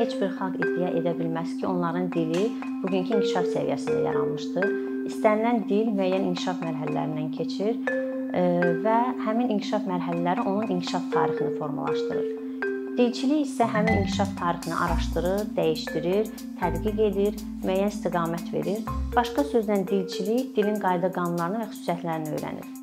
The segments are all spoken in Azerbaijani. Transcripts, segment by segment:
heç bir xalq iddia edə bilməz ki, onların dili bugünkü inkişaf səviyyəsində yaranmışdır. İstənilən dil müəyyən inkişaf mərhələlərindən keçir e, və həmin inkişaf mərhələləri onun inkişaf tarixini formalaşdırır. Dilçilik isə həmin inkişaf tarixini araşdırır, dəyişdirir, tədqiq edir, müəyyən istiqamət verir. Başqa sözlə dilçilik dilin qayda-qanunlarını və xüsusiyyətlərini öyrənir.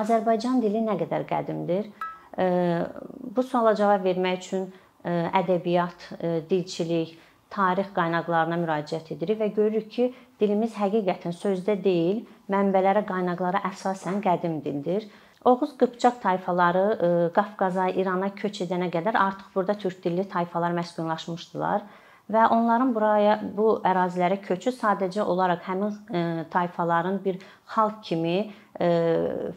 Azərbaycan dili nə qədər qədimdir? Bu suala cavab vermək üçün ədəbiyyat, dilçilik, tarix qaynaqlarına müraciət edirik və görürük ki, dilimiz həqiqətən sözdə deyil, mənbələrə, qaynaqlara əsasən qədim dildir. Oğuz Qıpçaq tayfaları Qafqaza, İrana köç edənə qədər artıq burada türk dilli tayfalar məskunlaşmışdılar və onların buraya bu ərazilərə köçü sadəcə olaraq həmin tayfaların bir xalq kimi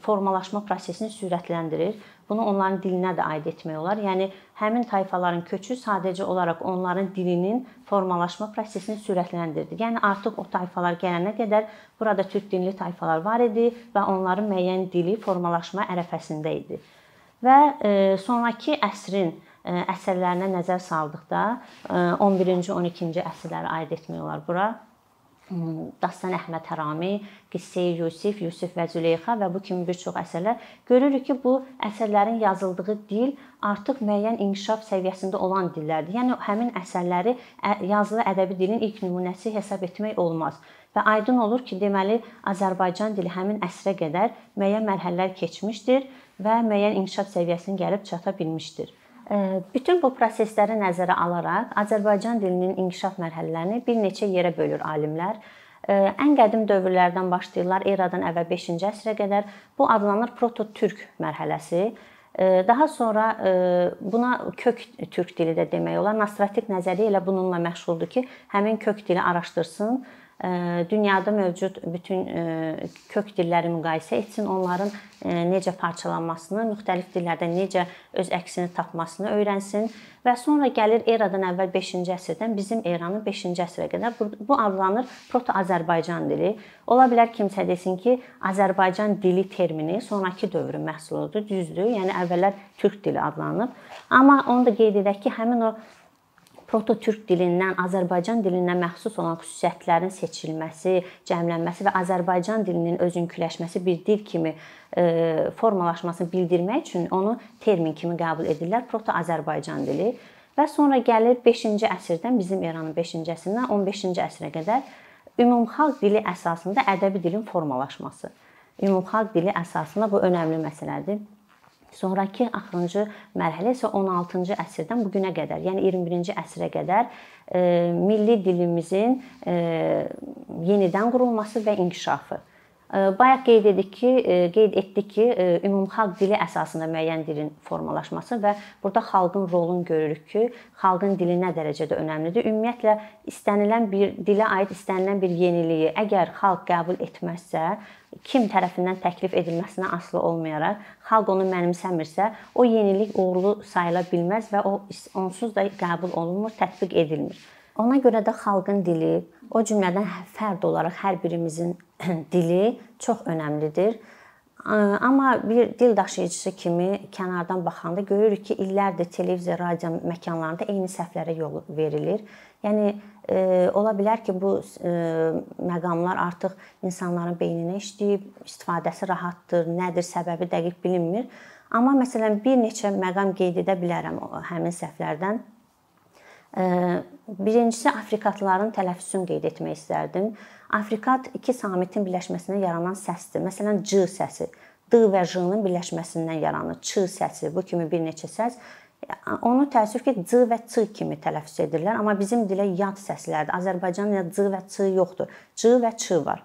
formalaşma prosesini sürətləndirir. Bunu onların dilinə də aid etmək olar. Yəni həmin tayfaların köçü sadəcə olaraq onların dilinin formalaşma prosesini sürətləndirdi. Yəni artıq o tayfalar gələnə qədər burada türk dilli tayfalar var idi və onların müəyyən dili formalaşma ərəfəsində idi. Və sonrakı əsrin əsərlərinə nəzər saldıqda 11-ci, 12-ci əsrlərə aid etmək olar bura. Dastan Əhməd Hərami, Qissə-i Yusif, Yusif və Züleyxa və bu kimi bir çox əsərlər görürük ki, bu əsərlərin yazıldığı dil artıq müəyyən inkişaf səviyyəsində olan dillərdir. Yəni həmin əsərləri yazılı ədəbi dilin ilk nümunəsi hesab etmək olmaz. Və aydın olur ki, deməli Azərbaycan dili həmin əsrə qədər müəyyən mərhələlər keçmişdir və müəyyən inkişaf səviyyəsinə gəlib çata bilmişdir. Bütün bu prosesləri nəzərə alaraq Azərbaycan dilinin inkişaf mərhələlərini bir neçə yerə bölür alimlər. Ən qədim dövrlərdən başlayırlar eradan əvvəl 5-ci əsrə qədər. Bu adlanır proto-türk mərhələsi. Daha sonra buna kök türk dili də demək olar. Nasratik nəzəriyyə elə bununla məşğuldur ki, həmin kök dili araşdırsın dünyada mövcud bütün kök dilləri müqayisə etsin, onların necə parçalanmasını, müxtəlif dillərdə necə öz əksini tapmasını öyrənsin və sonra gəlir eradan əvvəl 5-ci əsrdən bizim eranın 5-ci əsrə qədər bu adlanır proto-Azərbaycan dili. Ola bilər kimsə desin ki, Azərbaycan dili termini sonrakı dövrün məhsuludur, düzdür? Yəni əvvəllər türk dili adlanıb. Amma onu da qeyd edək ki, həmin o proto-türk dilindən Azərbaycan dilinə məxsus olan xüsusiyyətlərin seçilməsi, cəmlənməsi və Azərbaycan dilinin özünküləşməsi bir dil kimi e, formalaşmasını bildirmək üçün onu termin kimi qəbul edirlər proto-Azərbaycan dili və sonra gəlir 5-ci əsrdən bizim eranın 5-ci əsrindən 15-ci əsrə qədər ümumxalq dili əsasında ədəbi dilin formalaşması. Ümumxalq dili əsasında bu önəmli məsələdir. Sonrakı axırıncı mərhələ isə 16-cı əsrdən bu günə qədər, yəni 21-ci əsrə qədər e, milli dilimizin e, yenidən qurulması və inkişafı. Bayaq qeyd etdik ki, qeyd etdik ki, ümumxalq dili əsasında müəyyən dilin formalaşması və burada xalqın rolunu görürük ki, xalqın dili nə dərəcədə önəmlidir. Ümumiyyətlə istənilən bir dilə aid istənilən bir yeniliyi əgər xalq qəbul etməzsə, kim tərəfindən təklif edilməsinə asılı olmayaraq xalq onu mənimsəmirsə, o yenilik uğurlu sayıla bilməz və o onsuz da qəbul olunmur, tətbiq edilmir. Ona görə də xalqın dili, o cümlədən fərd olaraq hər birimizin dili çox önəmlidir. Amma bir dil daşıyıcısı kimi kənardan baxanda görürük ki, illərdir televiziya, radio məkanlarında eyni səhvlərə yol verilir. Yəni e, ola bilər ki, bu e, məqamlar artıq insanların beyninə işləyib, istifadəsi rahatdır, nədir səbəbi dəqiq bilinmir. Amma məsələn bir neçə məqam qeyd edə bilərəm həmin səhvlərdən. Birincisi afrikatların tələffüzünü qeyd etmək istərdim. Afrikat iki samitin birləşməsindən yaranan səsdir. Məsələn, c səsi d və j-nın birləşməsindən yaranır. ç səsi, bu kimi bir neçə səs onu təəssüf ki, c və ç kimi tələffüz edirlər, amma bizim dilə yad səslərdir. Azərbaycanda c və ç yoxdur. c və ç var.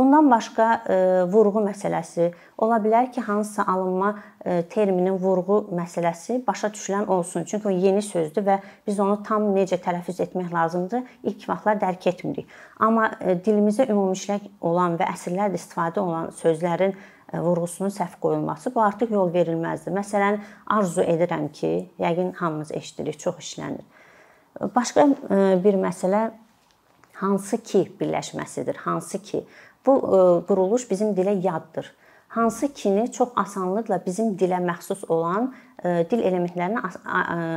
Bundan başqa e, vurğu məsələsi ola bilər ki, hansısa alınma e, terminin vurğu məsələsi başa düşülən olsun. Çünki o yeni sözdür və biz onu tam necə tələffüz etmək lazımdır, ilk vaxtlar dərk etmirik. Amma e, dilimizə ümumiləşik olan və əsrlərdir istifadə olan sözlərin vurğusunun səhv qoyulması bu artıq yol verilməzdir. Məsələn, arzu edirəm ki, yəqin hamımız eşidirik, çox işlənir. Başqa bir məsələ hansı ki birləşməsidir, hansı ki Bu e, quruluş bizim dilə yaddır. hansı kini çox asanlıqla bizim dilə məxsus olan dil elementlərini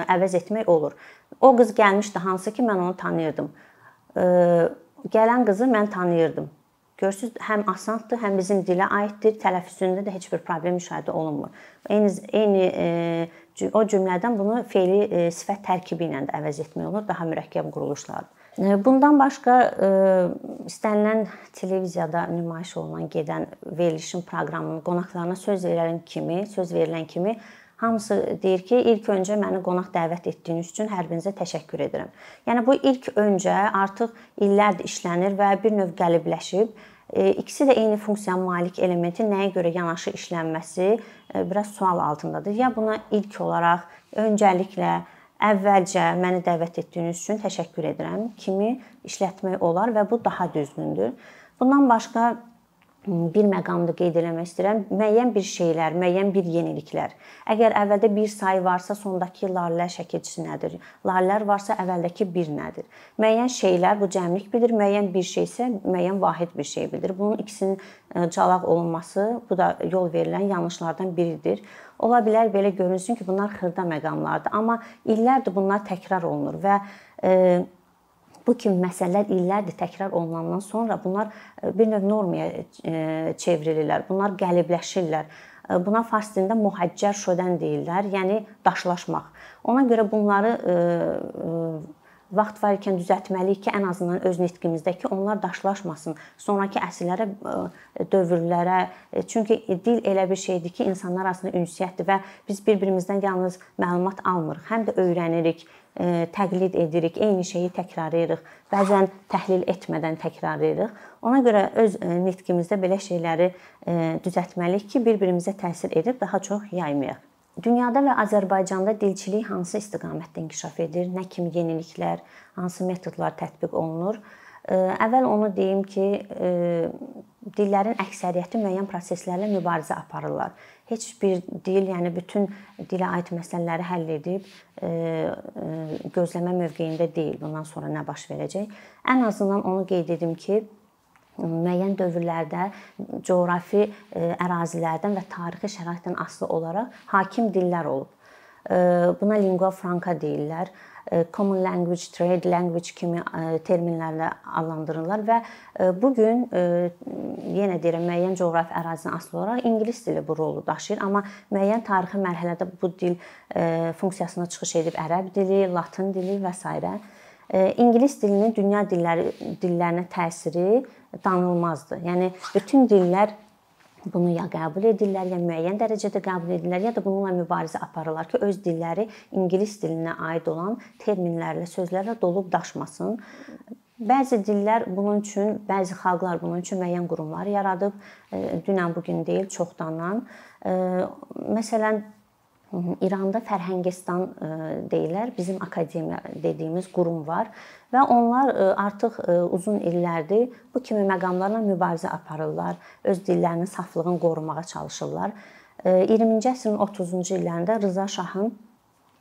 əvəz etmək olur. O qız gəlmişdi hansı ki mən onu tanıyırdım. Gələn qızı mən tanıyırdım. Görürsüz, həm asandır, həm bizim dilə aiddir. Tələffüzündə də heç bir problem müşahidə olunmur. Eyni eyni e, o cümlədən bunu fe'li e, sifət tərkibi ilə də əvəz etmək olur, daha mürəkkəb quruluşlardır. E, bundan başqa istənilən televiziyada nümayiş olunan gedən verilişin proqramının qonaqlarına söz verilən kimi, söz verilən kimi Hamısı deyir ki, ilk öncə məni qonaq dəvət etdiyiniz üçün hər birinizə təşəkkür edirəm. Yəni bu ilk öncə artıq illərdir işlənir və bir növ qəlibləşib. E, ikisi də eyni funksiyaya malik elementin nəyə görə yanaşı işlənməsi e, biraz sual altındadır. Ya buna ilk olaraq öncəliklə əvvəlcə məni dəvət etdiyiniz üçün təşəkkür edirəm kimi işlətmək olar və bu daha düzgündür. Bundan başqa bir məqamda qeyd eləmək istəyirəm. Müəyyən bir şeylər, müəyyən bir yeniliklər. Əgər əvvəldə bir sayı varsa, sondakı lalələr şəkilçisi nədir? Lalələr varsa, əvvəldəki bir nədir? Müəyyən şeylər bu cəmlik bilir, müəyyən bir şey isə müəyyən vahid bir şey bildirir. Bunun ikisinin e, calaq olunması bu da yol verilən yanlışlardan biridir. Ola bilər belə görünsün ki, bunlar xırda məqamlardır, amma illərdir bunlar təkrar olunur və e, bu kimi məsələlər illərdir təkrar olunandan sonra bunlar e, bir növ normaya e, çevrilirlər. Bunlar qəlibləşirlər. E, buna fars dilində muhaccər şödən deyirlər, yəni daşlaşmaq. Ona görə bunları vaxt var ikən düzəltməliyik ki, ən azından öz nitqimizdəki onlar daşlaşmasın. Sonrakı əsrlərə, dövrlərə. Çünki dil elə bir şeydir ki, insanlar arasında ünsiyyətdir və biz bir-birimizdən yalnız məlumat almırıq, həm də öyrənirik təqlid edirik, eyni şeyi təkrarlayırıq. Bəzən təhlil etmədən təkrarlayırıq. Ona görə öz nitqimizdə belə şeyləri düzəltməliyik ki, bir-birimizə təsir edib daha çox yaymayaq. Dünyada və Azərbaycanda dilçilik hansı istiqamətdə inkişaf edir? Nə kimi yeniliklər, hansı metodlar tətbiq olunur? Əvvəl onu deyim ki, dillərin əksəriyyəti müəyyən proseslərlə mübarizə aparırlar heç bir dil, yəni bütün dilə aid məsələləri həll edib e, e, gözləmə mövqeyində deyil. Bundan sonra nə baş verəcək? Ən azından onu qeyd edim ki, müəyyən dövrlərdə coğrafi e, ərazilərdən və tarixi şəraitdən asılı olaraq hakim dillər olub. Buna lingua franca deyirlər. E, common language, trade language kimi e, terminlərlə adlandırırlar və e, bu gün yenə deyirəm müəyyən coğrafi ərazidən asılı olaraq ingilis dili bu rolu daşıyır, amma müəyyən tarixi mərhələdə bu dil funksiyasına çıxış edib ərəb dili, latın dili və s. İngilis dilinin dünya dilləri dillərinə təsiri danılmazdır. Yəni bütün dillər bunu ya qəbul edirlər, ya müəyyən dərəcədə qəbul edirlər, ya da bununla mübarizə aparırlar ki, öz dilləri ingilis dilinə aid olan terminlərlə, sözlərlə dolub daşmasın. Bəzi dillər bunun üçün, bəzi xalqlar bunun üçün müəyyən qurumlar yaradıb. Dünən bu gün deyil, çoxdandan. Məsələn, İranda Fərhəngistan e, deyirlər. Bizim akademiya dediyimiz qurum var və onlar e, artıq e, uzun illərdir bu kimi məqamlarla mübarizə aparırlar. Öz dillərinin saflığını qorumağa çalışırlar. 20-ci əsrin 30-cu illərində Rıza Şahın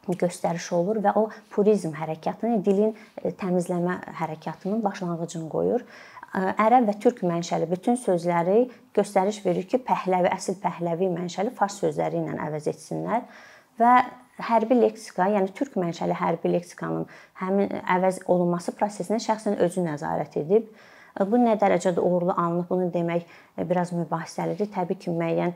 göstərişi olur və o purizm hərəkatını, dilin təmizləmə hərəkatının başlanğıcını qoyur ərəb və türk mənşəli bütün sözləri göstəriş verir ki, Pəhləvi, əsl Pəhləvi mənşəli fars sözləri ilə əvəz etsinlər və hərbi leksika, yəni türk mənşəli hərbi leksikanın həmin əvəz olunması prosesinə şəxsən özü nəzarət edib. Bu nə dərəcədə uğurlu alınıb, bunu demək biraz mübahisəlidir. Təbii ki, müəyyən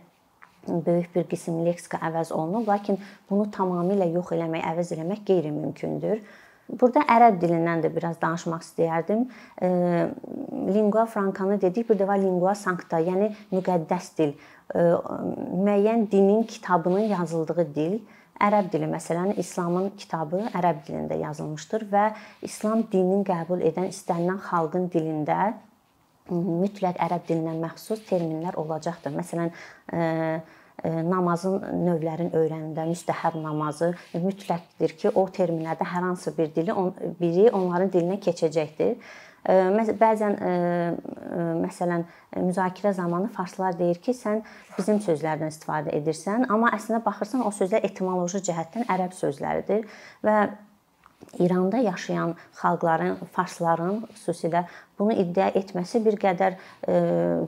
böyük bir qism leksika əvəz olunub, lakin bunu tamamilə yox eləmək, əvəz eləmək qeyri-mümkündür. Burada ərəb dilindən də biraz danışmaq istəyərdim. E, lingua francanı dedik, bir də var lingua sancta, yəni müqəddəs dil. E, müəyyən dinin kitabının yazıldığı dil. Ərəb dili məsələn İslamın kitabı ərəb dilində yazılmışdır və İslam dinini qəbul edən istənilən xalqın dilində mütləq ərəb dilindən məxsus terminlər olacaqdır. Məsələn, e, namazın növlərini öyrənəndə müstəhəb namazı mütləqdir ki, o terminlərdə hər hansı bir dili biri onların dilinə keçəcəkdir. Bəzən məsələn müzakirə zamanı farslılar deyir ki, sən bizim sözlərdən istifadə edirsən, amma əslində baxırsan o sözlər etimoloji cəhətdən ərəb sözləridir və İranda yaşayan xalqların, farsların xüsusilə bunu iddia etməsi bir qədər e,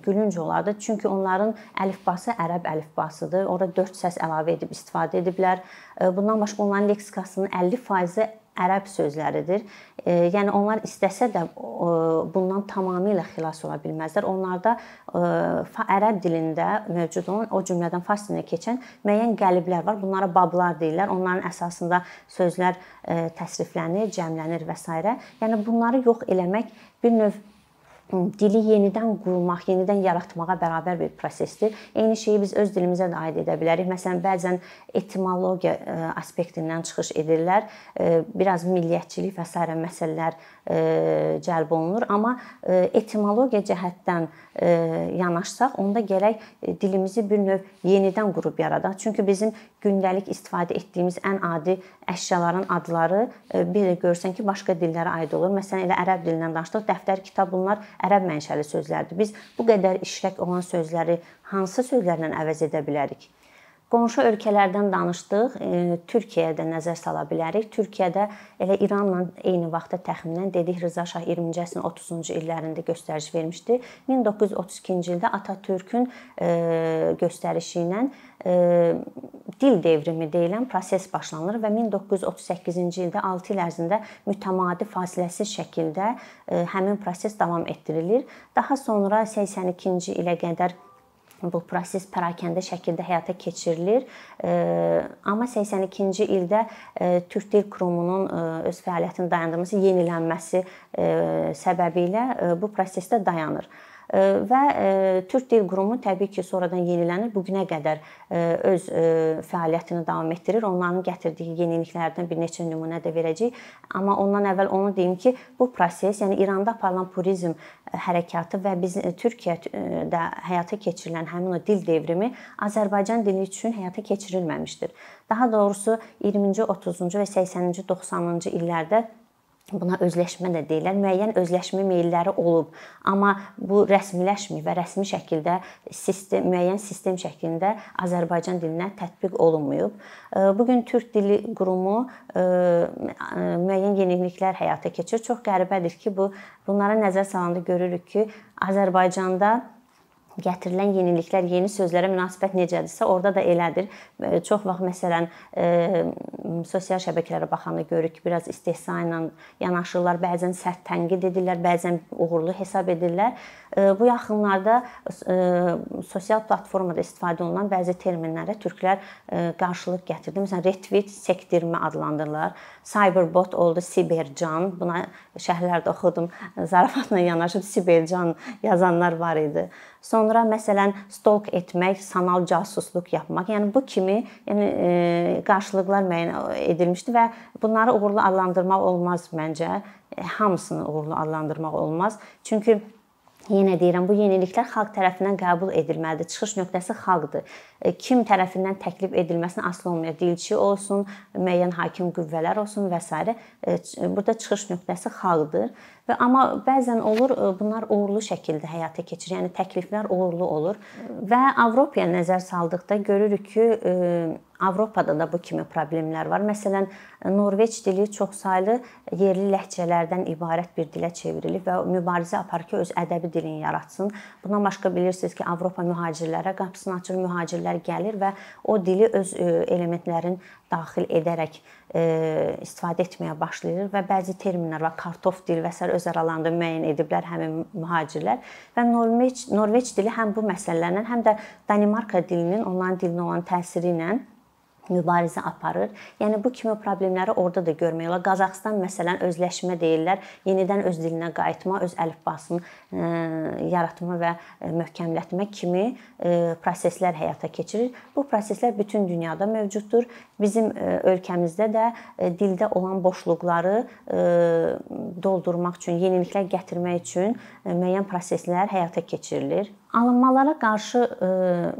gülünc olardı. Çünki onların əlifbası ərəb əlifbasıdır. Ora 4 səs əlavə edib istifadə ediblər. E, bundan başqa onların leksikasının 50% ərəb sözləridir. E, yəni onlar istəsə də bundan tamamilə xilas ola bilməzlər. Onlarda e, ərəb dilində mövcud olan, o cümlədən fars dilinə keçən müəyyən qəliblər var. Bunlara bablar deyirlər. Onların əsasında sözlər e, təsriflənir, cəmlənir və s. Yəni bunları yox eləmək bir növ dili yenidən qurmaq, yenidən yaratmağa bərabər bir prosesdir. Eyni şeyi biz öz dilimizə də aid edə bilərik. Məsələn, bəzən etimologiya e, aspektindən çıxış edirlər. E, biraz milliyyətçilik və s. məsələlər e, cəlb olunur, amma etimologiya cəhətdən yanaşsaq, onda gərək dilimizi bir növ yenidən qurub yaradaq. Çünki bizim gündəlik istifadə etdiyimiz ən adi əşyaların adları bir də görsən ki, başqa dillərə aid olur. Məsələn, elə ərəb dilindən danışdıq, dəftər, kitab bunlar ərəb mənşəli sözlərdir. Biz bu qədər işlək olan sözləri hansı sözlərlə əvəz edə bilərik? Qonşu ölkələrdən danışdıq. E, Türkiyəyə də nəzər sala bilərik. Türkiyədə elə İranla eyni vaxtda təxminən dedik Rza Şah 20-ci əsrin 30-cu illərində göstəriş vermişdi. 1932-ci ildə Atatürkün e, göstərişi ilə e, dil devrimi deyilən proses başlanır və 1938-ci ildə 6 il ərzində mütəmadi fasiləsiz şəkildə həmin proses davam etdirilir. Daha sonra 82-ci ilə qədər bu proses pərakəndə şəkildə həyata keçirilir. Amma 82-ci ildə Türk Dil Kurumunun öz fəaliyyətini dayandırması, yenilənməsi səbəbilə bu prosesdə dayanır və Türk Dil Qurumu təbii ki, sonradan yenilənir. Bu günə qədər öz fəaliyyətini davam etdirir. Onların gətirdiyi yeniliklərdən bir neçə nümunə də verəcəyik. Amma ondan əvvəl onu deyim ki, bu proses, yəni İranda aparılan purizm hərəkatı və biz Türkiyədə həyata keçirilən həmin o dil devrimi Azərbaycan dili üçün həyata keçirilməmişdir. Daha doğrusu 20-ci, 30-cu və 80-ci, 90-cı illərdə Buna özləşmə də deyirlər. Müəyyən özləşmə meylləri olub, amma bu rəsmiləşməyib və rəsmi şəkildə sistem müəyyən sistem şəklində Azərbaycan dilinə tətbiq olunmayıb. Bu gün Türk Dili Qurumu müəyyən yeniliklər həyata keçirir. Çox qəribədir ki, bu bunlara nəzər salanda görürük ki, Azərbaycanda gətirilən yeniliklər, yeni sözlərə münasibət necədirsə, orada da elədir. Çox vaxt məsələn sosial şəbəkələrə baxanda görürük ki, biraz istehza ilə yanaşırlar, bəzən sərt tənqid edirlər, bəzən uğurlu hesab edirlər. Bu yaxınlarda sosial platformada istifadə olunan bəzi terminlərə türklər qarşılıq gətirdi. Məsələn, retweet sektirmə adlandırırlar. Cyberbot oldu Sibercan. Buna şərhlərdə oxudum. Zarafatla yanaşıb Sibercan yazanlar var idi. Sonra məsələn stalk etmək, sanal casusluq yapmaq. Yəni bu kimi yəni qarşılıqlar müəyyən edilmişdi və bunları uğurlu adlandırmaq olmaz məncə. Hamısını uğurlu adlandırmaq olmaz. Çünki Yenə deyirəm, bu yeniliklər xalq tərəfindən qəbul edilməlidir. Çıxış nöqtəsi xalqdır. E, kim tərəfindən təklif edilməsinə asılı olmayır. Dilçi olsun, müəyyən hakim qüvvələr olsun və s. E, burada çıxış nöqtəsi xalqdır. Və amma bəzən olur e, bunlar uğurlu şəkildə həyata keçir. Yəni təkliflər uğurlu olur və Avropaya nəzər saldıqda görürük ki, Avropada da bu kimi problemlər var. Məsələn, Norveç dili çoxsaylı yerli ləhcələrdən ibarət bir dilə çevrilib və mübarizə aparır ki, öz ədəbi dilini yaratsın. Bundan başqa bilirsiniz ki, Avropa mühacirlərə qapısını açır, mühacirlər gəlir və o dili öz e, elementlərin daxil edərək e, istifadə etməyə başlayır və bəzi terminlər var, kartof dil və s. öz aralarında müəyyən ediblər həmin mühacirlər və Norveç Norveç dili həm bu məsələlərlə, həm də Danimarka dilinin onların dilinə olan təsiri ilə mübarizə aparır. Yəni bu kimi problemləri orada da görmək olar. Qazaxstan məsələn özləşmə deyirlər, yenidən öz dilinə qayıtma, öz əlifbasını e, yaratma və e, möhkəmlətmə kimi e, proseslər həyata keçirir. Bu proseslər bütün dünyada mövcuddur. Bizim ölkəmizdə də dildə olan boşluqları doldurmaq üçün, yeniliklər gətirmək üçün müəyyən proseslər həyata keçirilir. Alınmalara qarşı ə,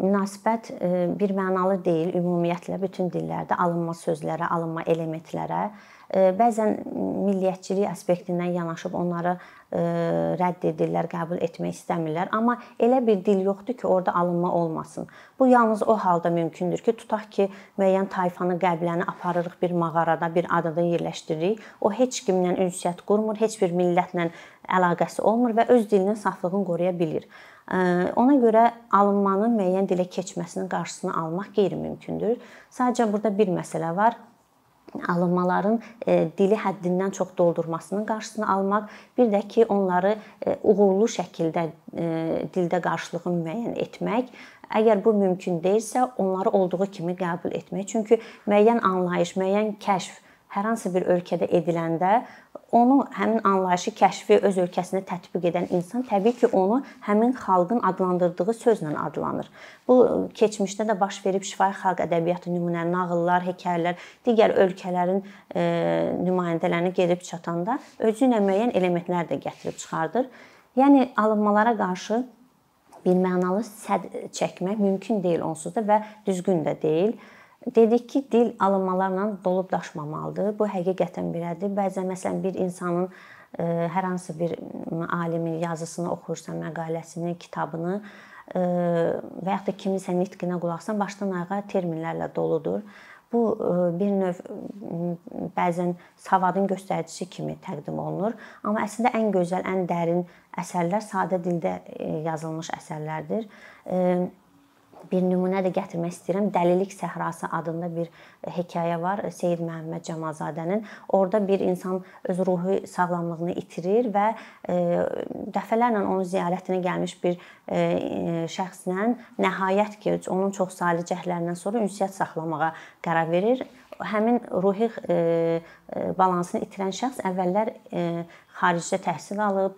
münasibət ə, bir mənalı deyil ümumiyyətlə bütün dillərdə alınma sözlərə, alınma elementlərə. Bəzən milliyyətçilik aspektindən yanaşıb onları rədd edirlər, qəbul etmək istəmirlər. Amma elə bir dil yoxdur ki, orada alınma olmasın. Bu yalnız o halda mümkündür ki, tutaq ki, müəyyən tayfanı, qəbiləni aparırıq bir mağarada, bir adada yerləşdiririk. O heç kimlə ünsiyyət qurmur, heç bir millətlə əlaqəsi olmur və öz dilinin saflığını qoruya bilir. Ona görə alınmanın müəyyən dilə keçməsinin qarşısını almaq qeyri-mümkündür. Sadəcə burada bir məsələ var alınmaların e, dili həddindən çox doldurmasının qarşısını almaq, bir də ki, onları e, uğurlu şəkildə e, dildə qarşılığı müəyyən etmək. Əgər bu mümkün deyilsə, onları olduğu kimi qəbul etmək. Çünki müəyyən anlayış, müəyyən kəşf hər hansı bir ölkədə ediləndə onu həmin anlayışı, kəşfi öz ölkəsində tətbiq edən insan təbii ki, onu həmin xalqın adlandırdığı sözlə adlanır. Bu keçmişdə də baş verib şifahi xalq ədəbiyyatı nümunələri, nağıllar, hekayələr, digər ölkələrin e, nümayəndələrini gedib çatanda özü ilə müəyyən elementlər də gətirib çıxardır. Yəni alınmalara qarşı bir mənalı səd çəkmək mümkün deyil onsuz da və düzgün də deyil. Dedik ki, dil alınmalarla dolub daşmamalıdır. Bu həqiqətən belədir. Bəzən məsələn bir insanın e, hər hansı bir alimin yazısını oxursan, məqaləsini, kitabını e, və yaxud da kimisə nitqinə qulaq asan başdan ayağa terminlərlə doludur. Bu e, bir növ bəzən savadın göstəricisi kimi təqdim olunur, amma əslində ən gözəl, ən dərin əsərlər sadə dildə yazılmış əsərlərdir bir nümunə də gətirmək istəyirəm. Dəlilik səhrası adında bir hekayə var Seyid Məhəmməd Camalzadənin. Orda bir insan öz ruhi sağlamlığını itirir və e, dəfələrlə onun ziyarətinə gəlmiş bir e, şəxslə nəhayət ki, onun çox salih cəhdlərindən sonra ünsiyyət saxlamağa qərar verir həmin ruhi e, e, balansını itirən şəxs əvvəllər e, xaricdə təhsil alıb,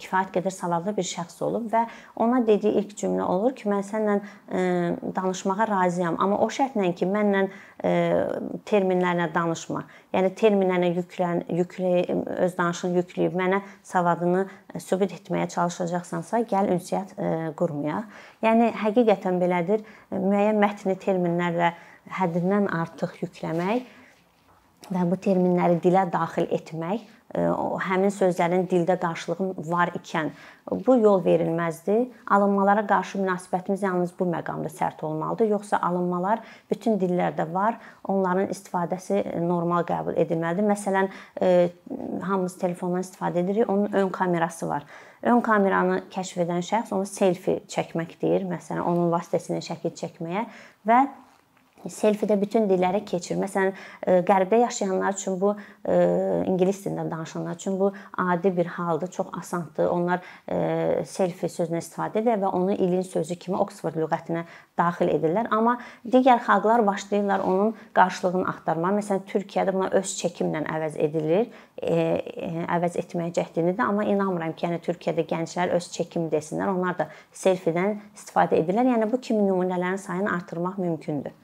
kifayət qədər savadlı bir şəxs olub və ona dediyi ilk cümlə olur ki, mən səninlə danışmağa razıyam, amma o şərtlə ki, mənlə terminlərlə danışma. Yəni terminlərlə yüklən, yüklə öz danışığını yükləyib mənə savadını sübut etməyə çalışacaqsansa, gəl ünsiyyət qurmayaq. Yəni həqiqətən belədir. Müəyyən mətni terminlərlə həddindən artıq yükləmək və bu terminləri dilə daxil etmək, e, həmin sözlərin dildə qarşılığı var ikən bu yol verilməzdir. Alınmalara qarşı münasibətimiz yalnız bu məqamda sərt olmalıdır. Yoxsa alınmalar bütün dillərdə var. Onların istifadəsi normal qəbul edilməlidir. Məsələn, e, hamımız telefondan istifadə edirik. Onun ön kamerası var. Ön kameranı kəşf edən şəxs onu selfi çəkmək deyir. Məsələn, onun vasitəsilə şəkil çəkməyə və selfidə bütün dillərə keçir. Məsələn, e, qərbdə yaşayanlar üçün bu e, ingilis dilində danışanlar üçün bu adi bir haldır, çox asandır. Onlar e, selfi sözünə istifadə edir və onu ilin sözü kimi Oksford lüğətinə daxil edirlər. Amma digər xalqlar başlayırlar onun qarşılığını axtarmağa. Məsələn, Türkiyədə buna öz çəkimlə əvəz edilir. Əvəz etməyə cəhdindir, amma inanmıram ki, yəni Türkiyədə gənclər öz çəkim desinlər. Onlar da selfidən istifadə edirlər. Yəni bu kimi nümunələrin sayını artırmaq mümkündür.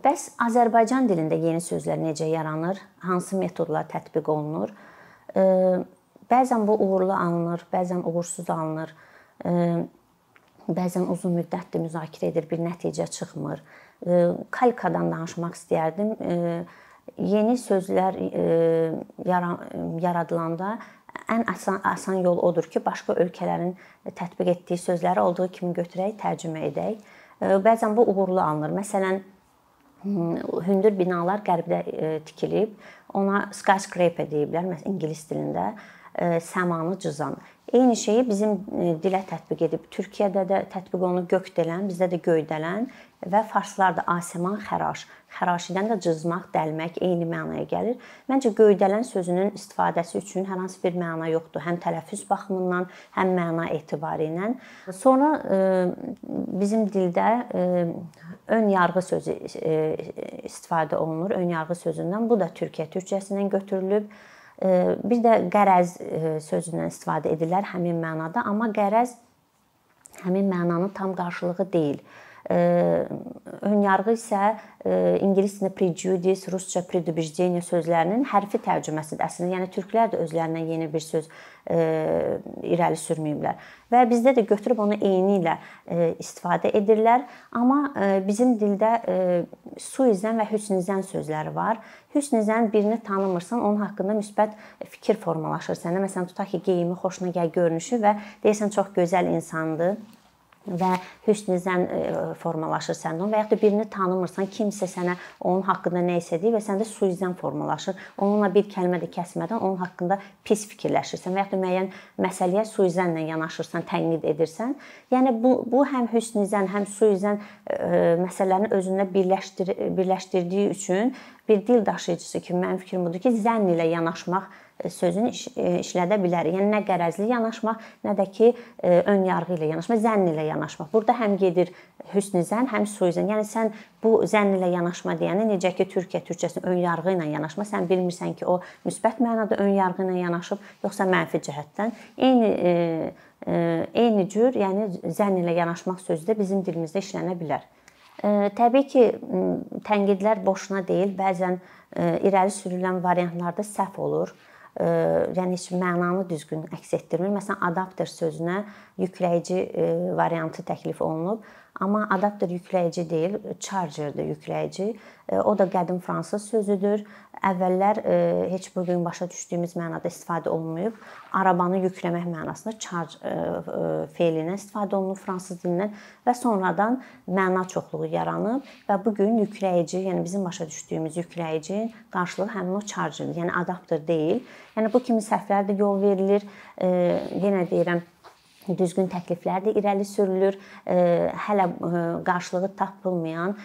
Bəs Azərbaycan dilində yeni sözlər necə yaranır? Hansı metodlar tətbiq olunur? Bəzən bu uğurlu alınır, bəzən uğursuz alınır. Bəzən uzun müddətli müzakirə edir, bir nəticə çıxmır. Kalkadan danışmaq istəyərdim. Yeni sözlər yaradılanda ən asan asan yol odur ki, başqa ölkələrin tətbiq etdiyi sözləri olduğu kimi götürək, tərcümə edək. Bəzən bu uğurlu alınır. Məsələn, hündür binalar qərbdə e, tikilib. Ona skyscraper deyiblər, məsələn ingilis dilində e, səmanı cızan. Eyni şeyi bizim e, dilə tətbiq edib. Türkiyədə də tətbiq olunub gökdələn, bizdə də göydələn və farslar da asiman xəraş. Xəraşidən də cızmaq, dəlmək eyni mənaya gəlir. Məncə göydələn sözünün istifadəsi üçün hər hansı bir məna yoxdur. Həm tələffüz baxımından, həm məna etibarı ilə. Sonra bizim dildə ön yarğı sözü istifadə olunur. Ön yarğı sözündən bu da Türkiyə türkçəsindən götürülüb. Bir də qərəz sözündən istifadə edirlər həmin mənada, amma qərəz həmin mənanın tam qarşılığı deyil. Э, Önyarğı isə e, ingilis dilində prejudice, rusca predubejdeniya sözlərinin hərfi tərcüməsidir. Əslində, yəni türklər də özlərindən yeni bir söz e, irəli sürməyiblər. Və bizdə də götürüb onu eyni ilə e, istifadə edirlər. Amma bizim dildə suizdən və hüsnizdən sözləri var. Hüsnizdən birini tanımırsan, onun haqqında müsbət fikir formalaşır səndə. Məsələn, tutaq ki, geyimi xoşuna gəl, görünüşü və deyəsən çox gözəl insandır və hüsn zənn e, formalaşır səndə və ya da birini tanımırsan, kimsə sənə onun haqqında nə isə deyir və səndə suizən formalaşır. Onunla bir kəlmə də kəsmədən onun haqqında pis fikirləşirsən və ya da müəyyən məsələyə suizənlə yanaşırsan, tənqid edirsən. Yəni bu bu həm hüsn zənn, həm suizən e, məsələlərini özündə birləşdir birləşdirdiyi üçün bir dil daşıyıcısı kimi mənim fikrim budur ki, zənn ilə yanaşmaq sözünü iş, e, işlədə bilərik. Yəni nə qərəzli yanaşmaq, nə də ki e, ön yarğı ilə yanaşmaq, zənn ilə yanaşmaq. Burada həm gedir hüsnü zənn, həm suizən. Yəni sən bu zənn ilə yanaşma deyəndə necə ki Türkiyə türkçəsində ön yarğı ilə yanaşma, sən bilmirsən ki, o müsbət mənada ön yarğı ilə yanaşıb, yoxsa mənfi cəhətdən. Eyni e, e, eyni cür, yəni zənn ilə yanaşmaq sözü də bizim dilimizdə işlənə bilər. Təbii ki, tənqidlər boşuna deyil. Bəzən irəli sürülən variantlarda səhv olur yəni heç mənanı düzgün əks etdirmir. Məsələn, adapter sözünə yükləyici variantı təklif olunub, amma adapter yükləyici deyil, chargerdir yükləyici. O da qədim fransız sözüdür. Əvvəllər heç bu gün başa düşdüyümüz mənada istifadə olunmayıb. Arabanı yükləmək mənasında charge feilindən istifadə olunub fransız dilindən və sonradan məna çoxluğu yaranıb və bu gün yükləyici, yəni bizim başa düşdüyümüz yükləyici qarşılığı həmin o chargerdir. Yəni adapter deyil. Yəni bu kimi səhvlər də yol verilir. Yenə deyirəm, düzgün təkliflər də irəli sürülür. Hələ qarşılığı tapılmayan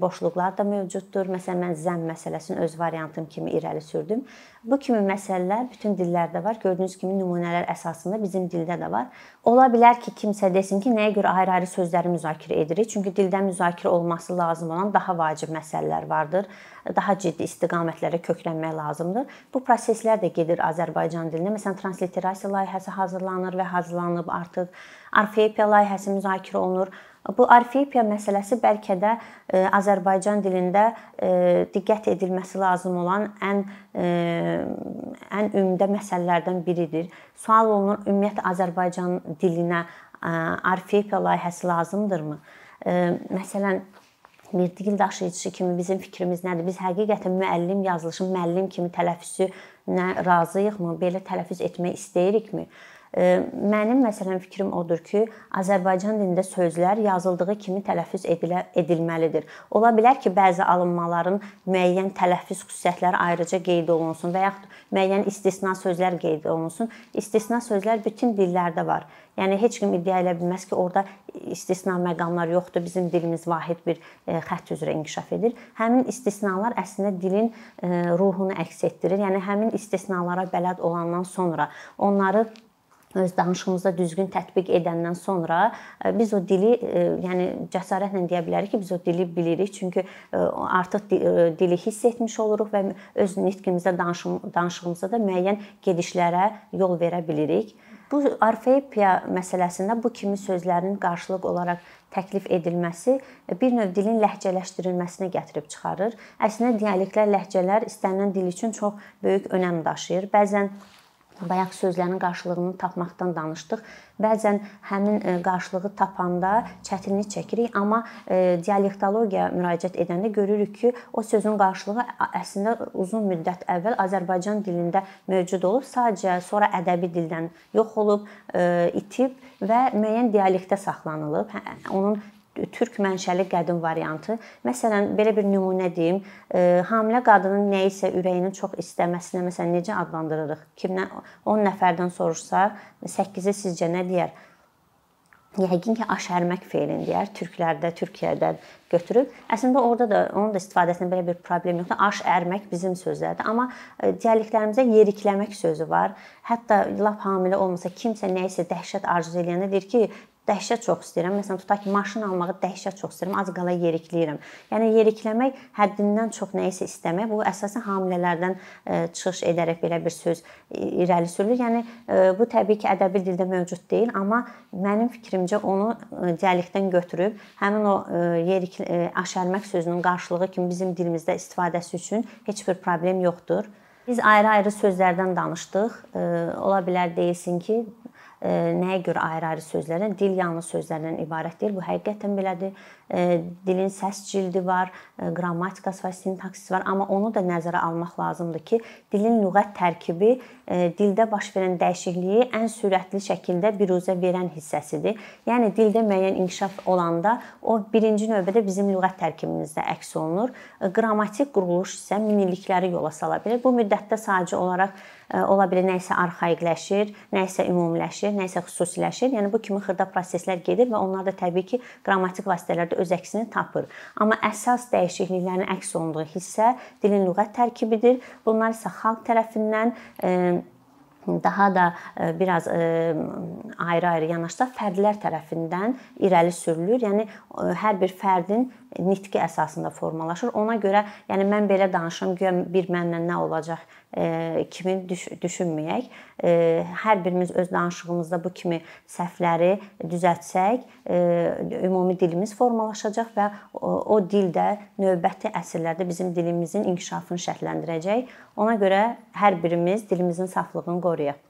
boşluqlar da mövcuddur. Məsələn, mən zəm məsələsini öz variantım kimi irəli sürdüm. Bu kimi məsələlər bütün dillərdə var. Gördüyünüz kimi nümunələr əsasında bizim dildə də var. Ola bilər ki, kimsə desin ki, nəyə görə ayrı-ayrı sözləri müzakirə edirik? Çünki dildə müzakirə olması lazım olan daha vacib məsələlər vardır. Daha ciddi istiqamətlərə köklənmək lazımdır. Bu proseslər də gedir Azərbaycan dilində. Məsələn, transliterasiya layihəsi hazırlanır və hazırlanıb artıq. Orfeopiya layihəsi müzakirə olunur. Bu orfeopiya məsələsi bəlkə də e, Azərbaycan dilində e, diqqət edilməsi lazım olan ən e, ən ümdə məsələlərdən biridir. Sual olunur, ümumiyyətlə Azərbaycan dilinə orfeopiya layihəsi lazımdırmı? Məsələn, bir dil daşıyıcısı kimi bizim fikrimiz nədir? Biz həqiqətən müəllim yazılışı, müəllim kimi tələffüzünə razıyıqmı? Belə tələffüz etmək istəyirikmi? Mənim məsələn fikrim odur ki, Azərbaycan dilində sözlər yazıldığı kimi tələffüz edilə, edilməlidir. Ola bilər ki, bəzi alınmaların müəyyən tələffüz xüsusiyyətləri ayrıca qeyd olunsun və yaxud müəyyən istisna sözlər qeyd olunsun. İstisna sözlər bütün dillərdə var. Yəni heç kim iddia edə bilməz ki, orada istisna məqamlar yoxdur. Bizim dilimiz vahid bir e, xətt üzrə inkişaf edir. Həmin istisnalar əslində dilin e, ruhunu əks etdirir. Yəni həmin istisnalara bələd olandan sonra onları öz danışığımızda düzgün tətbiq edəndən sonra e, biz o dili, e, yəni cəsarətlə deyə bilərik ki, biz o dili bilirik. Çünki e, artıq dili hiss etmiş oluruq və öz nitqimizdə, danışığımızda da müəyyən gedişlərə yol verə bilirik. Bu orfeopiya məsələsində bu kimi sözlərin qarşılıq olaraq təklif edilməsi bir növ dilin ləhcələşdirilməsinə gətirib çıxarır. Əslində dialektlər, ləhcələr istənilən dil üçün çox böyük önəm daşıyır. Bəzən bayaq sözlərin qarşılığını tapmaqdan danışdıq. Bəzən həmin e, qarşılığı tapanda çətinlik çəkirik, amma e, dialektologiya müraciət edəndə görürük ki, o sözün qarşılığı əslində uzun müddət əvvəl Azərbaycan dilində mövcud olub, sadəcə sonra ədəbi dildən yox olub, e, itib və müəyyən dialektə saxlanılıb. Hə, onun türk mənşəli qədim variantı. Məsələn, belə bir nümunə deyim. E, hamilə qadının nə isə ürəyinin çox istəməsinə məsələn necə adlandırırıq? Kimdən 10 nəfərdən soruşsa, 8-i sizcə nə deyər? Yəqin ki, aşərmək feilini deyər. Türklərdə, Türkiyədə götürüb. Əslində orada da onun da istifadəsində belə bir problem yoxdur. Aş ərmək bizim sözlərdir, amma e, dialektlərimizdə yerikləmək sözü var. Hətta lap hamilə olmasa kimsə nə isə dəhşət arzu edəndə deyir ki, dəhşət çox istəyirəm. Məsələn, tutaq ki, maşın almağı dəhşət çox istəyirəm, az qala yerikləyirəm. Yəni yerikləmək həddindən çox nə isə istəmək. Bu əsasən hamilələrdən e, çıxış edərək belə bir söz irəli sürülür. Yəni e, bu təbii ki, ədəbi dildə mövcud deyil, amma mənim fikrimcə onu e, dialektdən götürüb həmin o yerik aşərmək sözünün qarşılığı kimi bizim dilimizdə istifadəsi üçün heç bir problem yoxdur. Biz ayrı-ayrı sözlərdən danışdıq. Ola bilər deyilsin ki, nəyə görə ayrı-ayrı sözlərdən, dil yalnız sözlərdən ibarət deyil. Bu həqiqətən belədir. Dilin səs cildi var, qrammatikası var, sintaksisi var, amma onu da nəzərə almaq lazımdır ki, dilin lüğət tərkibi dildə baş verən dəyişikliyi ən sürətli şəkildə biruzə verən hissəsidir. Yəni dildə müəyyən inkişaf olanda o birinci növbədə bizim lüğət tərkibimizdə əks olunur. Qrammatik quruluş isə minilikləri yola sala bilər. Bu müddətdə sadəcə olaraq ola bilər nə isə arxaiqləşir, nə isə ümumiləşir, nə isə xüsusiləşir. Yəni bu kimi xırda proseslər gedir və onlar da təbii ki, qrammatik vasitələrdə öz əksini tapır. Amma əsas dəyişikliklərin əks olunduğu hissə dilin lüğət tərkibidir. Bunlar isə xalq tərəfindən daha da biraz ayrı-ayrı yanaşsaq fərdlər tərəfindən irəli sürülür. Yəni hər bir fərdin nitqi əsasında formalaşır. Ona görə, yəni mən belə danışıram, guya bir mənlə nə olacaq kimi düş düşünməyək. Hər birimiz öz danışığımızda bu kimi səhvləri düzəltsək, ümumi dilimiz formalaşacaq və o dildə növbəti əsrlərdə bizim dilimizin inkişafını şərtləndirəcək. Ona görə hər birimiz dilimizin saflığını qoruyaq.